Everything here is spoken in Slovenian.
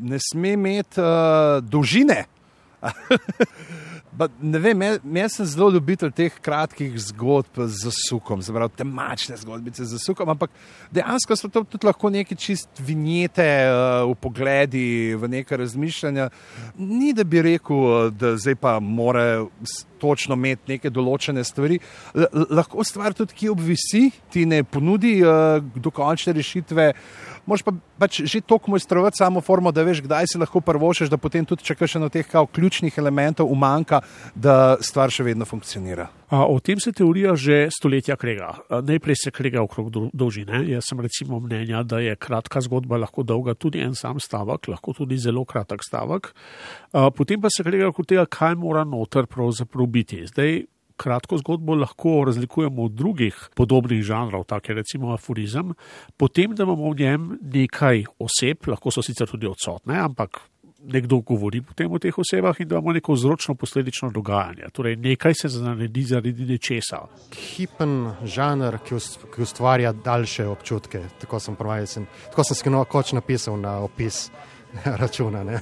ne sme imeti uh, dolžine. Ba, ne vem, jaz sem zelo ljubitelj teh kratkih zgodb z sukom, zelo temačne zgodbice z sukom, ampak dejansko so to tudi lahko neki čist vinjete uh, v pogledi, v neka razmišljanja. Ni da bi rekel, da zdaj pa more točno imeti neke določene stvari. L lahko stvar tudi, ki obvisi, ti ne ponudi uh, dokončne rešitve. Moš pa pač že toliko mojstrovati samo formo, da veš, kdaj si lahko prvošeš, da potem tudi čakaš na teh kao ključnih elementov umanka, da stvar še vedno funkcionira. A, o tem se teorija že stoletja krega. Najprej se krega okrog dolžine. Jaz sem recimo mnenja, da je kratka zgodba lahko dolga tudi en sam stavek, lahko tudi zelo kratek stavek. A, potem pa se krega okrog tega, kaj mora noter pravzaprav biti. Zdaj, kratko zgodbo lahko razlikujemo od drugih podobnih žanrov, tako recimo aforizem, potem da imamo v njem nekaj oseb, lahko so sicer tudi odsotne, ampak nekdo govori potem o teh osebah in da imamo neko vzročno posledično dogajanje. Torej, nekaj se naredi zaradi nečesa. Hipen žanr, ki ustvarja daljše občutke. Tako sem, prvaj, sem, tako sem skeno koč napisal na opis računa. Ne?